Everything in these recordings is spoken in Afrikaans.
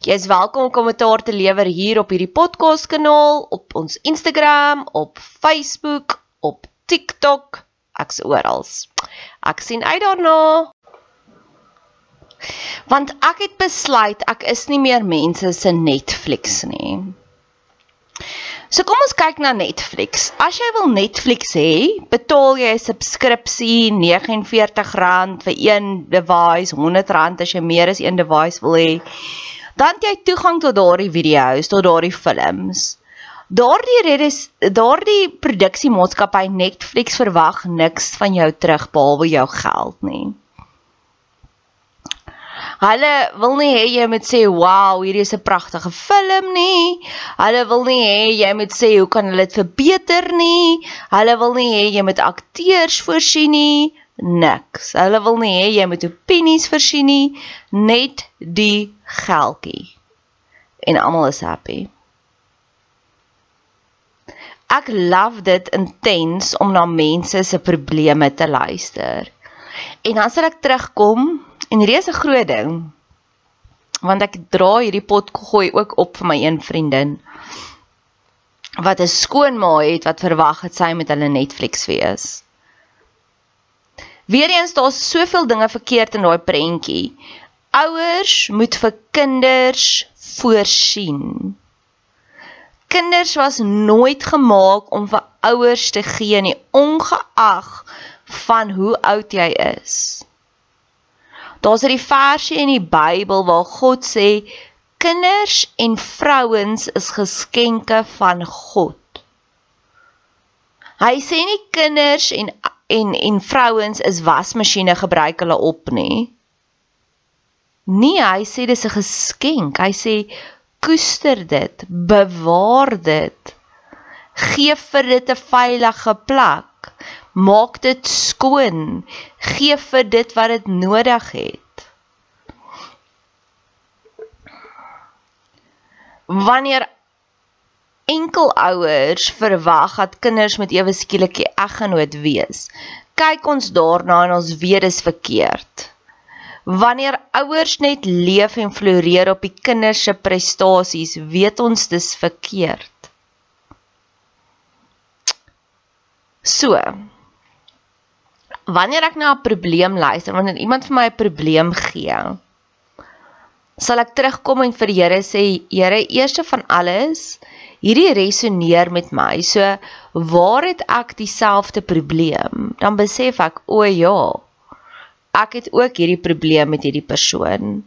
Jy is welkom om kommentaar te lewer hier op hierdie podcast kanaal, op ons Instagram, op Facebook, op TikTok, ek's oral. Ek sien uit daarna. Want ek het besluit ek is nie meer mense se Netflix nie. So kom ons kyk na Netflix. As jy wil Netflix hê, betaal jy 'n subskripsie R49 vir een device, R100 as jy meer as een device wil hê dan jy toegang tot daardie video's, tot daardie films. Daardie redes daardie produksiemaatskappy Netflix verwag niks van jou terug behalwe jou geld nie. Hulle wil nie hê jy moet sê wow, hierdie is 'n pragtige film nie. Hulle wil nie hê jy moet sê hoe kan hulle dit verbeter nie. Hulle wil nie hê jy moet akteurs voorsien nie niks. Hulle wil nie hê jy moet opinies versien nie, net die geldjie. En almal is happy. Ek love dit intens om na mense se probleme te luister. En dan sal ek terugkom en hierdie is 'n groot ding. Want ek dra hierdie pot gooi ook op vir my een vriendin wat 'n skoonma het wat verwag het sy met hulle Netflix wees. Weereens daar's soveel dinge verkeerd in daai prentjie. Ouers moet vir kinders voorsien. Kinders was nooit gemaak om vir ouers te gee nie, ongeag van hoe oud jy is. Daar's 'n versie in die Bybel waar God sê kinders en vrouens is geskenke van God. Hy sê nie kinders en en en vrouens is wasmasjiene gebruik hulle op nê. Nee, hy sê dis 'n geskenk. Hy sê koester dit, bewaar dit. Geef vir dit 'n veilige plek. Maak dit skoon. Geef vir dit wat dit nodig het. Wanneer enkelouers verwag dat kinders met ewe skielik 'n eggenoot wees. Kyk ons daarna en ons weet dis verkeerd. Wanneer ouers net leef en floreer op die kinders se prestasies, weet ons dis verkeerd. So. Wanneer ek na 'n probleem luister, wanneer iemand vir my 'n probleem gee, sal ek terugkom en vir die Here sê, Here, eerste van alles, hierdie resoneer met my. So waar het ek dieselfde probleem? Dan besef ek, o ja, ek het ook hierdie probleem met hierdie persoon.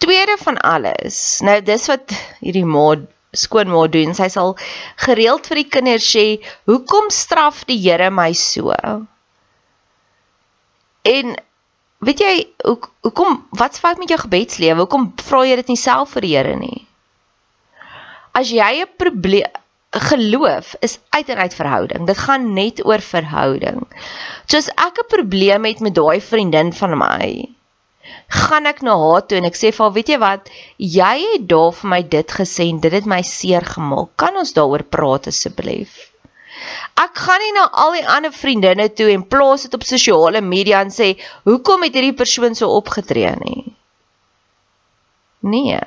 Tweede van alles. Nou dis wat hierdie ma skoonma doen. Sy sal gereeld vir die kinders sê, "Hoekom straf die Here my so?" En weet jy, hoe hoekom wat's fout met jou gebedslewe? Hoekom vra jy dit nie self vir die Here nie? As jy 'n probleem geloof is uit en uit verhouding. Dit gaan net oor verhouding. So as ek 'n probleem het met daai vriendin van my, gaan ek na haar toe en ek sê vir haar, weet jy wat, jy het daar vir my dit gesê en dit het my seer gemaak. Kan ons daaroor praat asseblief? Ek gaan nie na al die ander vriendinne toe en plaas dit op sosiale media en sê, "Hoekom het hierdie persoon so opgetree nie?" Nee,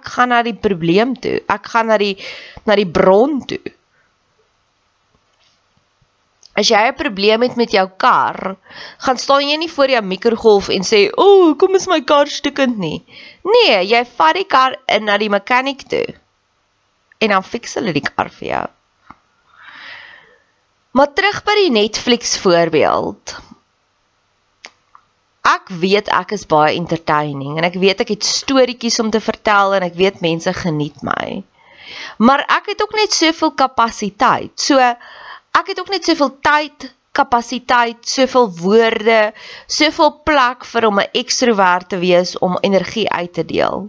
ek gaan na die probleem toe. Ek gaan na die na die bron toe. As jy 'n probleem het met jou kar, gaan staan jy nie voor jou mikrogolf en sê, "O, oh, kom is my kar stukkend nie." Nee, jy vat die kar in na die mechanic toe. En dan fix hulle die kar vir jou. Maar terug by die Netflix voorbeeld. Ek weet ek is baie entertaining en ek weet ek het storieetjies om te vertel en ek weet mense geniet my. Maar ek het ook net soveel kapasiteit. So ek het ook net soveel tyd, kapasiteit, soveel woorde, soveel plek vir om 'n ekstrovert te wees om energie uit te deel.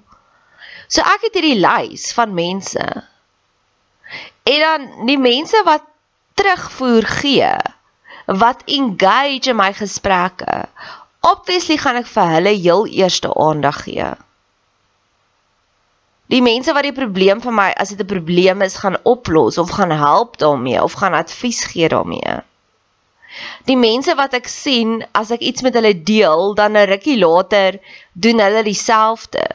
So ek het hierdie lys van mense. En dan die mense wat terugvoer gee, wat engage in my gesprekke. Obviously gaan ek vir hulle heel eerste aandag gee. Die mense wat die probleem vir my as dit 'n probleem is gaan oplos of gaan help daarmee of gaan advies gee daarmee. Die mense wat ek sien as ek iets met hulle deel, dan 'n rukkie later doen hulle dieselfde.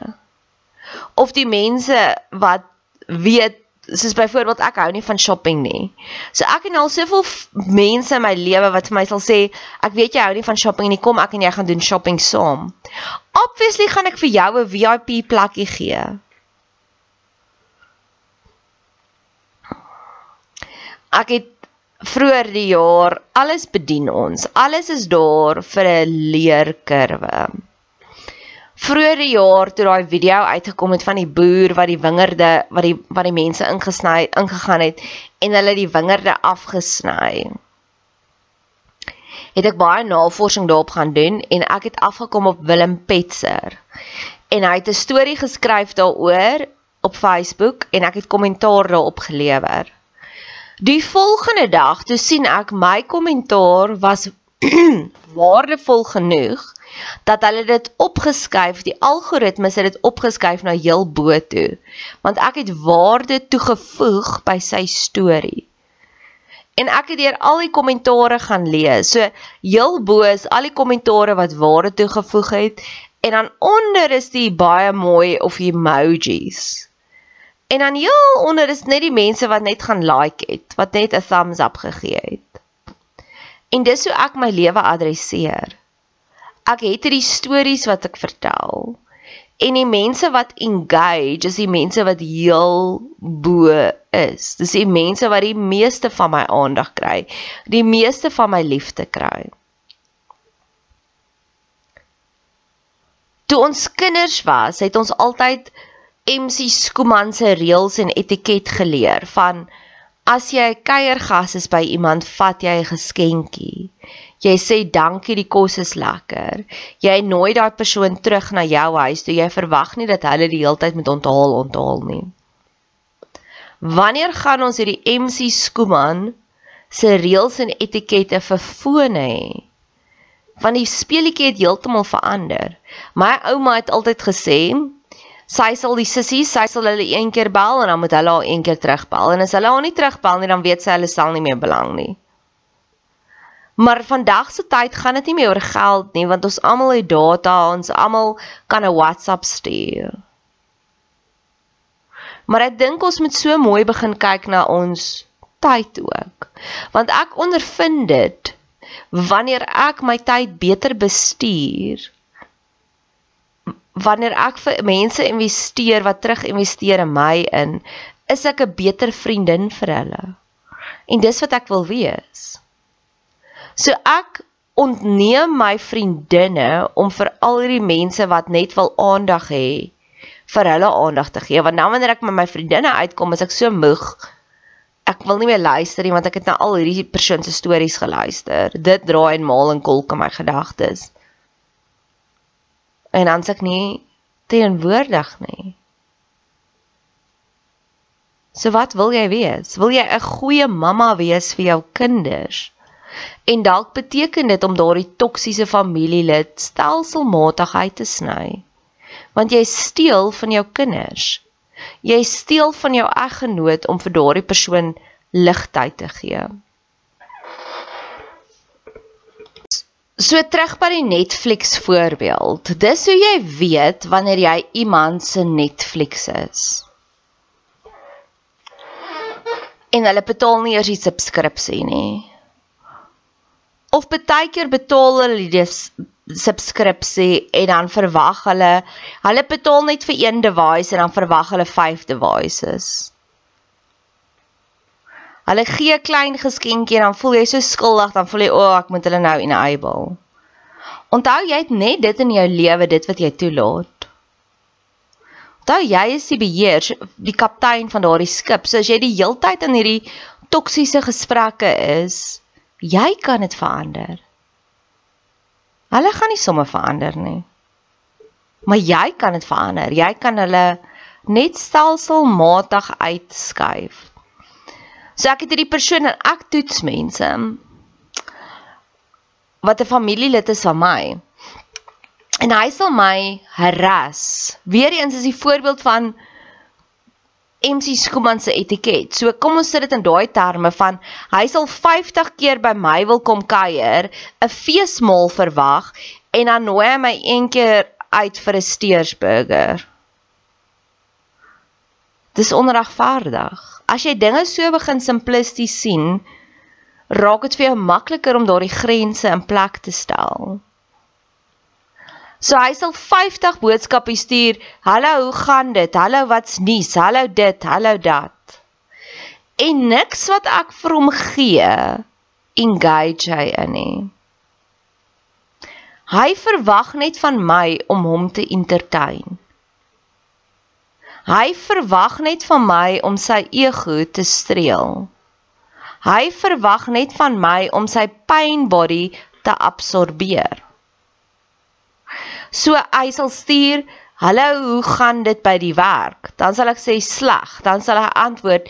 Of die mense wat weet soos byvoorbeeld ek hou nie van shopping nie. So ek het al soveel mense in my lewe wat vir my sal sê, ek weet jy hou nie van shopping nie, kom ek en jy gaan doen shopping saam. Obviously gaan ek vir jou 'n VIP plekkie gee. ek het vroeër die jaar alles bedien ons. Alles is daar vir 'n leerkurwe. Vroeër die jaar toe daai video uitgekom het van die boer wat die wingerde wat die wat die mense ingesny ingegaan het en hulle die wingerde afgesny. Het ek baie navorsing daarop gaan doen en ek het afgekom op Willem Petzer. En hy het 'n storie geskryf daaroor op Facebook en ek het kommentaar daarop gelewer. Die volgende dag toe sien ek my kommentaar was waardevol genoeg dat hulle dit opgeskuif, die algoritmes het dit opgeskuif na heel bo toe. Want ek het waarde toegevoeg by sy storie. En ek het deur al die kommentare gaan lees. So heel bo is al die kommentare wat waarde toegevoeg het en dan onder is die baie mooi of emojis. En dan heel onder is net die mense wat net gaan like het, wat net 'n thumbs up gegee het. En dis hoe ek my lewe adresseer. Ek het hierdie stories wat ek vertel. En die mense wat engage, is die mense wat heel bo is. Dis die mense wat die meeste van my aandag kry, die meeste van my liefde kry. Toe ons kinders was, het ons altyd MC Skooman se reëls en etiket geleer van as jy 'n kuiergas is by iemand, vat jy 'n geskenkie. Jy sê dankie, die kos is lekker. Jy nooi daai persoon terug na jou huis toe. Jy verwag nie dat hulle die hele tyd met onthaal onthaal nie. Wanneer gaan ons hierdie MC Skooman se reëls en etikette verfone hê? Want die speletjie het heeltemal verander. My ouma het altyd gesê, sy sal die sissies, sy sal hulle een keer bel en dan moet hulle haar een keer terugbel. En as hulle haar nie terugbel nie, dan weet sy hulle sal nie meer belang nie. Maar vandag se tyd gaan dit nie meer oor geld nie, want ons almal het data, ons almal kan 'n WhatsApp stuur. Maar ek dink ons moet so mooi begin kyk na ons tyd ook. Want ek ondervind dit wanneer ek my tyd beter bestuur, wanneer ek vir mense investeer wat terug investeer in my in is ek 'n beter vriendin vir hulle? En dis wat ek wil wees. So ek ontneem my vriendinne om vir al hierdie mense wat net wil aandag hê vir hulle aandag te gee. Want nou wanneer ek met my vriendinne uitkom is ek so moeg. Ek wil nie meer luister nie want ek het nou al hierdie persoon se stories geluister. Dit draai en maal en kolk in my gedagtes. En dan sê ek nie teenwoordig nie. So wat wil jy wees? Wil jy 'n goeie mamma wees vir jou kinders? En dalk beteken dit om daardie toksiese familielid stelselmatig uit te sny. Want jy steel van jou kinders. Jy steel van jou eggenoot om vir daardie persoon ligtheid te gee. So terug by die Netflix voorbeeld. Dis hoe jy weet wanneer jy iemand se Netflix is. en hulle betaal nie eers die subskripsie nie. Of baie keer betaal hulle die subskripsie en dan verwag hulle hulle betaal net vir een device en dan verwag hulle 5 devices. Hulle gee 'n klein geskenkie en dan voel jy so skuldig, dan voel jy o, oh, ek moet hulle nou enable. Onthou jy het net dit in jou lewe, dit wat jy toelaat. Onthou jy is die beheer, die kaptein van daardie skip. So as jy die heeltyd in hierdie toksiese gesprekke is, jy kan dit verander. Hulle gaan nie sommer verander nie. Maar jy kan dit verander. Jy kan hulle net stelselmatig uitskuif. So ek het hierdie persoon en ek toets mense wat 'n familielid is van my en hy sal my harass. Weereens is die voorbeeld van MC Skuman se etiket. So kom ons sit dit in daai terme van hy sal 50 keer by my wil kom kuier, 'n feesmaal verwag en dan nooi hy my een keer uit vir 'n steersburger. Dis onregverdig. As jy dinge so begin simplisties sien, raak dit vir jou makliker om daardie grense in plek te stel. So hy sal 50 boodskappe stuur. Hallo, hoe gaan dit? Hallo, wat's nuus? Hallo dit, hallo dat. En niks wat ek vir hom gee engage hy in nie. Hy verwag net van my om hom te entertain. Hy verwag net van my om sy ego te streel. Hy verwag net van my om sy pain body te absorbeer. So hy sal stuur, "Hallo, hoe gaan dit by die werk?" Dan sal ek sê sleg. Dan sal hy antwoord,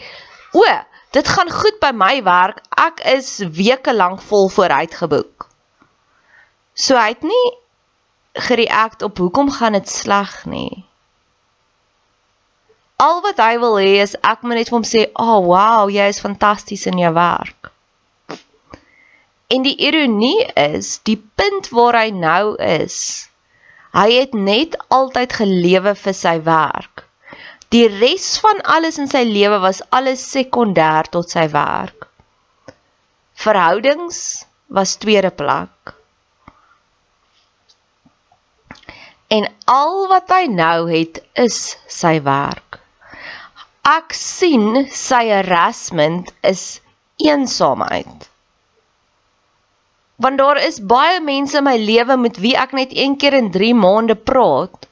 "O, dit gaan goed by my werk. Ek is weke lank vol vooruit geboek." So hy het nie gereageer op hoekom gaan dit sleg nie. Al wat hy wil hê is ek moet net vir hom sê, "Ag, oh, wow, jy is fantasties in jou werk." En die ironie is, die punt waar hy nou is, Hy het net altyd gelewe vir sy werk. Die res van alles in sy lewe was alles sekondêr tot sy werk. Verhoudings was tweede plek. En al wat hy nou het is sy werk. Ek sien sy harassment is eensaamheid want daar is baie mense in my lewe met wie ek net een keer in 3 maande praat.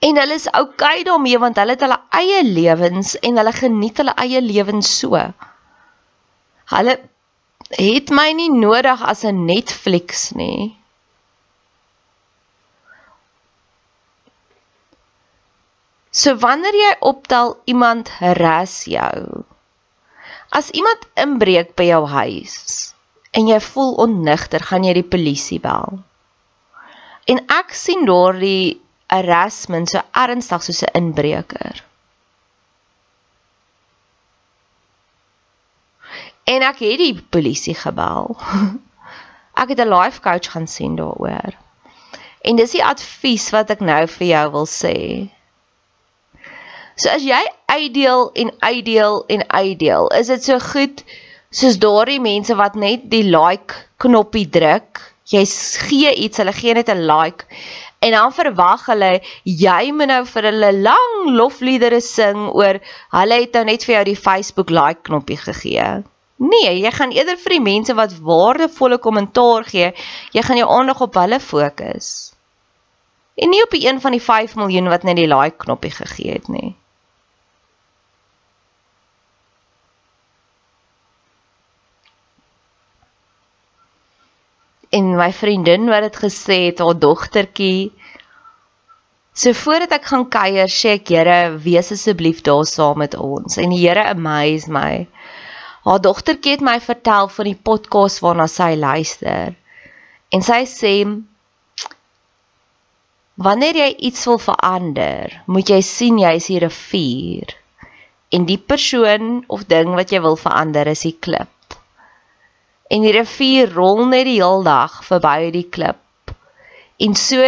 En hulle is oukei okay daarmee want hulle het hulle eie lewens en hulle geniet hulle eie lewens so. Hulle het my nie nodig as 'n Netflix nie. So wanneer jy optel iemand harass jou. As iemand inbreek by jou huis, en jy voel onnigter, gaan jy die polisie bel. En ek sien daardie harassment so ernstig soos 'n inbreker. En ek het die polisie gebel. Ek het 'n life coach gaan sien daaroor. En dis die advies wat ek nou vir jou wil sê. So as jy uitdeel en uitdeel en uitdeel, is dit so goed soos daardie mense wat net die like knoppie druk. Jy gee iets, hulle gee net 'n like En dan verwag hulle jy moet nou vir hulle lang lofliedere sing oor hulle het nou net vir jou die Facebook like knoppie gegee. Nee, jy gaan eerder vir die mense wat waardevolle kommentaar gee, jy gaan jou aandag op hulle fokus. En nie op die een van die 5 miljoen wat net die like knoppie gegee het nie. En my vriendin wat dit gesê het haar dogtertjie so voordat ek gaan kuier sê ek Here wees asseblief daar saam met ons. En die Here amaze my. Haar dogtertjie het my vertel van die podcast waarna sy luister. En sy sê wanneer jy iets wil verander moet jy sien jy is hier 'n vuur en die persoon of ding wat jy wil verander is die klip en die rivier rol net die heel dag verby die klip. En so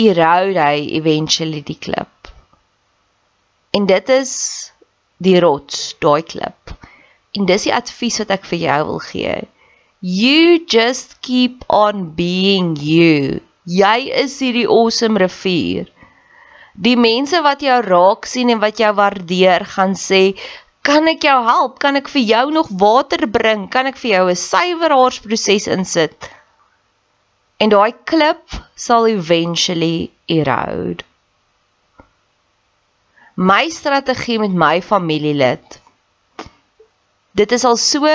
erode hy eventually die klip. En dit is die rots, daai klip. En dis die advies wat ek vir jou wil gee. You just keep on being you. Jy is hierdie awesome rivier. Die mense wat jou raak sien en wat jou waardeer gaan sê Kan ek jou help? Kan ek vir jou nog water bring? Kan ek vir jou 'n suiweraarsproses insit? En daai klip sal eventually erode. My strategie met my familielid. Dit is al so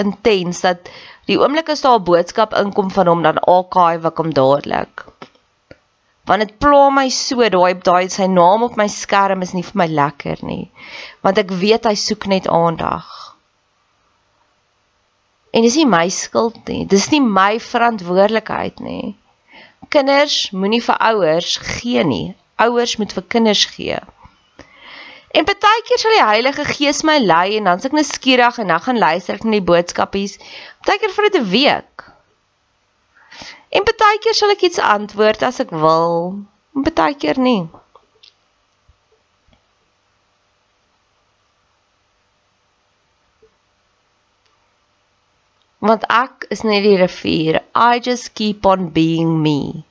intens dat die oomblik as daar 'n boodskap inkom van hom dan akaai wik hom dadelik want dit pla my so daai daai sy naam op my skerm is nie vir my lekker nie. Want ek weet hy soek net aandag. En dis nie my skuld nie. Dis nie my verantwoordelikheid nie. Kinders moenie vir ouers gee nie. Ouers moet vir kinders gee. En partykeer sal die Heilige Gees my lei en dan s'ek net skieurig en dan gaan luister ek na die boodskapies. Partykeer vir 'n week En baie keer sal ek iets antwoord as ek wil, en baie keer nie. Want ek is net die rivier. I just keep on being me.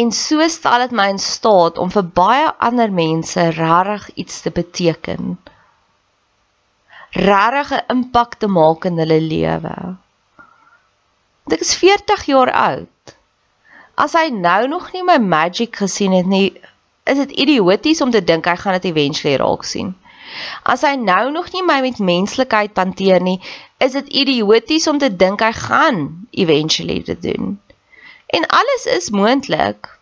En so stel dit my in staat om vir baie ander mense regtig iets te beteken. Regtig 'n impak te maak in hulle lewe. Ek is 40 jaar oud. As hy nou nog nie my magic gesien het nie, is dit idioties om te dink hy gaan dit eventually raak sien. As hy nou nog nie my met menslikheid hanteer nie, is dit idioties om te dink hy gaan eventually dit doen. En alles is moontlik.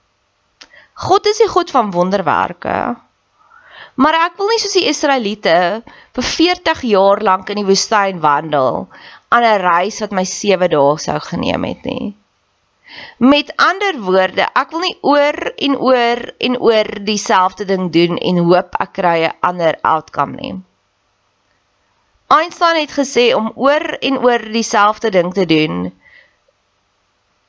God is die God van wonderwerke. Maar ek wil nie soos die Israeliete vir 40 jaar lank in die woestyn wandel aan 'n reis wat my 7 dae sou geneem het nie. Met ander woorde, ek wil nie oor en oor en oor dieselfde ding doen en hoop ek kry 'n ander outcome nie. Einstein het gesê om oor en oor dieselfde ding te doen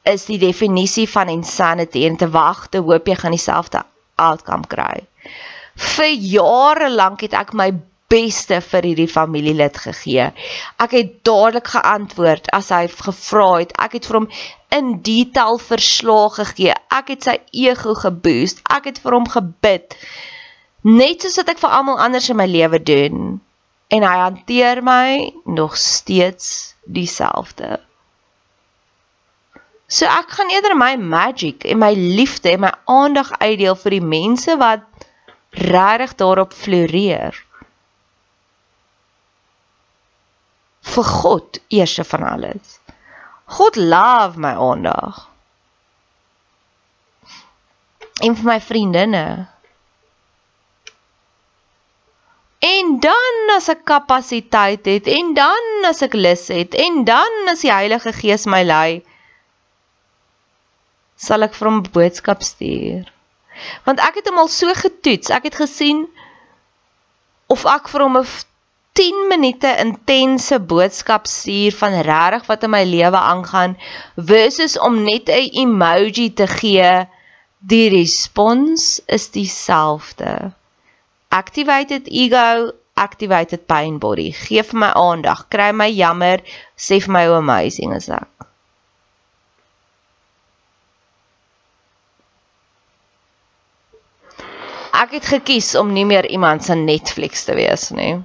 is die definisie van insanity en te wag te hoop jy gaan dieselfde outcome kry. Vir jare lank het ek my beste vir hierdie familielid gegee. Ek het dadelik geantwoord as hy gevra het. Ek het vir hom in detail verslae gegee. Ek het sy ego geboost. Ek het vir hom gebid. Net soos wat ek vir almal anders in my lewe doen. En hy hanteer my nog steeds dieselfde. So ek gaan eerder my magic en my liefde en my aandag uitdeel vir die mense wat regtig daarop floreer. Vir God eerste van alles. God love my aandag. En vir my vriendinne. En dan as ek kapasiteit het en dan as ek lus het en dan as die Heilige Gees my lei, sal ek vir hom boodskap stuur. Want ek het hom al so getoets. Ek het gesien of ek vir hom 'n 10 minute intense boodskap stuur van regtig wat in my lewe aangaan versus om net 'n emoji te gee, die respons is dieselfde. Activated ego, activated pain body. Gee vir my aandag, kry my jammer, sê vir my hoe amazing is ek. Ek het gekies om nie meer iemand se Netflix te wees nie.